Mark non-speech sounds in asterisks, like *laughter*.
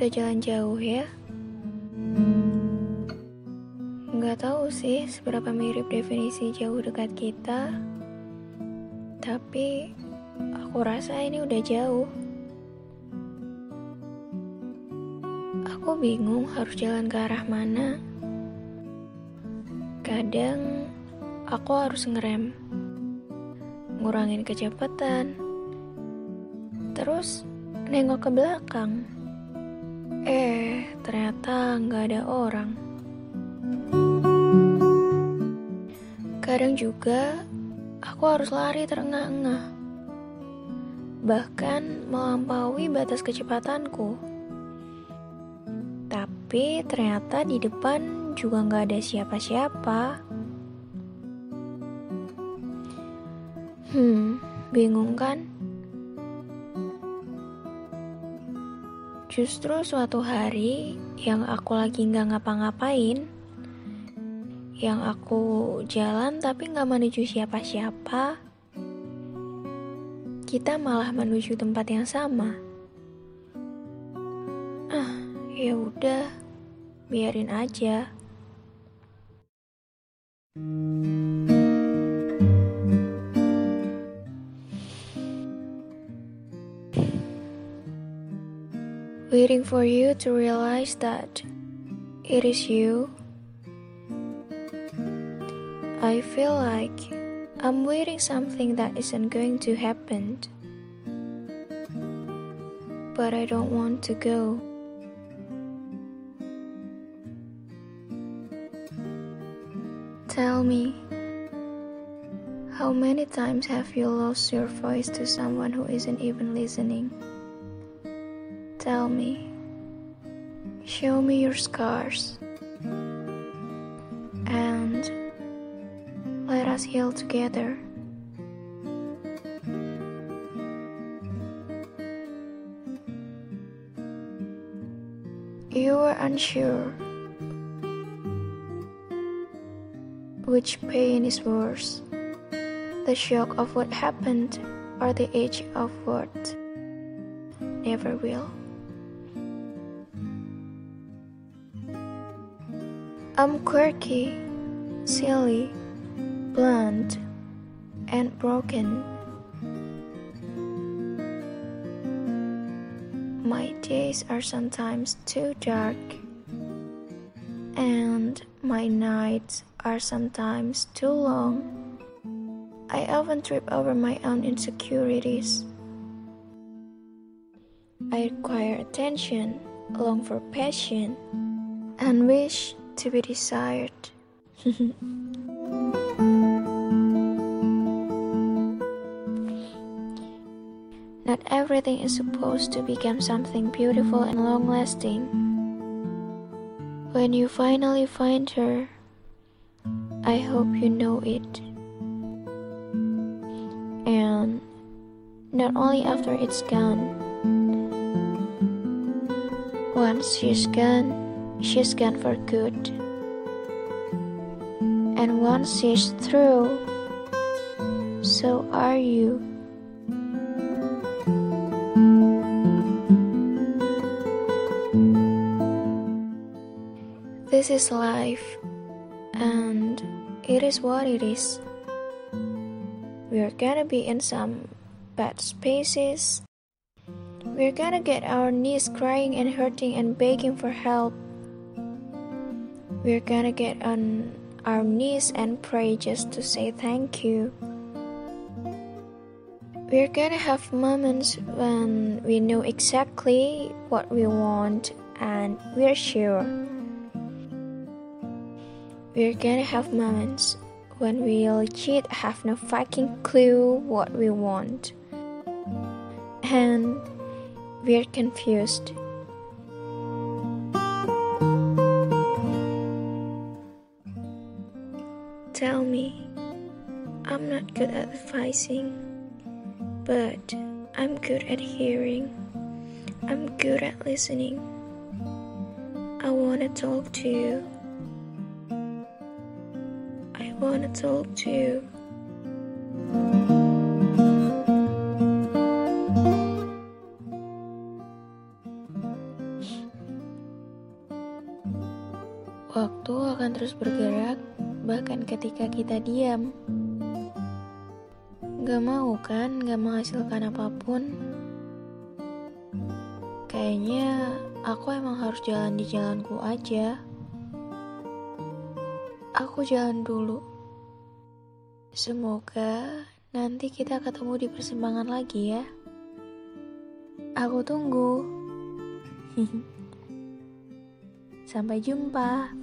udah jalan jauh ya. Nggak tahu sih seberapa mirip definisi jauh dekat kita. Tapi aku rasa ini udah jauh. Aku bingung harus jalan ke arah mana. Kadang aku harus ngerem, ngurangin kecepatan, terus nengok ke belakang. Eh, ternyata nggak ada orang. Kadang juga aku harus lari terengah-engah, bahkan melampaui batas kecepatanku. Tapi ternyata di depan juga nggak ada siapa-siapa. Hmm, bingung kan? Justru suatu hari yang aku lagi nggak ngapa-ngapain, yang aku jalan tapi nggak menuju siapa-siapa, kita malah menuju tempat yang sama. Ah, ya udah, biarin aja. Waiting for you to realize that it is you. I feel like I'm waiting something that isn't going to happen. But I don't want to go. Tell me, how many times have you lost your voice to someone who isn't even listening? Tell me, show me your scars, and let us heal together. You were unsure which pain is worse the shock of what happened or the age of what never will. I'm quirky, silly, blunt, and broken. My days are sometimes too dark, and my nights are sometimes too long. I often trip over my own insecurities. I require attention, long for passion, and wish to be desired. *laughs* Not everything is supposed to become something beautiful and long lasting. When you finally find her, I hope you know it. And not only after it's gone. Once she's gone, she's gone for good. And once she's through, so are you. This is life, and it is what it is. We're gonna be in some bad spaces. We're gonna get our knees crying and hurting and begging for help. We're gonna get on our knees and pray just to say thank you. We're gonna have moments when we know exactly what we want and we're sure. We're gonna have moments when we legit have no fucking clue what we want. And we're confused. I'm not good at advising, but I'm good at hearing. I'm good at listening. I want to talk to you. I want to talk to you. Waktu akan terus bergerak, bahkan ketika kita diam. Gak mau kan, gak menghasilkan apa pun. Kayaknya aku emang harus jalan di jalanku aja. Aku jalan dulu. Semoga nanti kita ketemu di persimpangan lagi ya. Aku tunggu. *laughs* Sampai jumpa.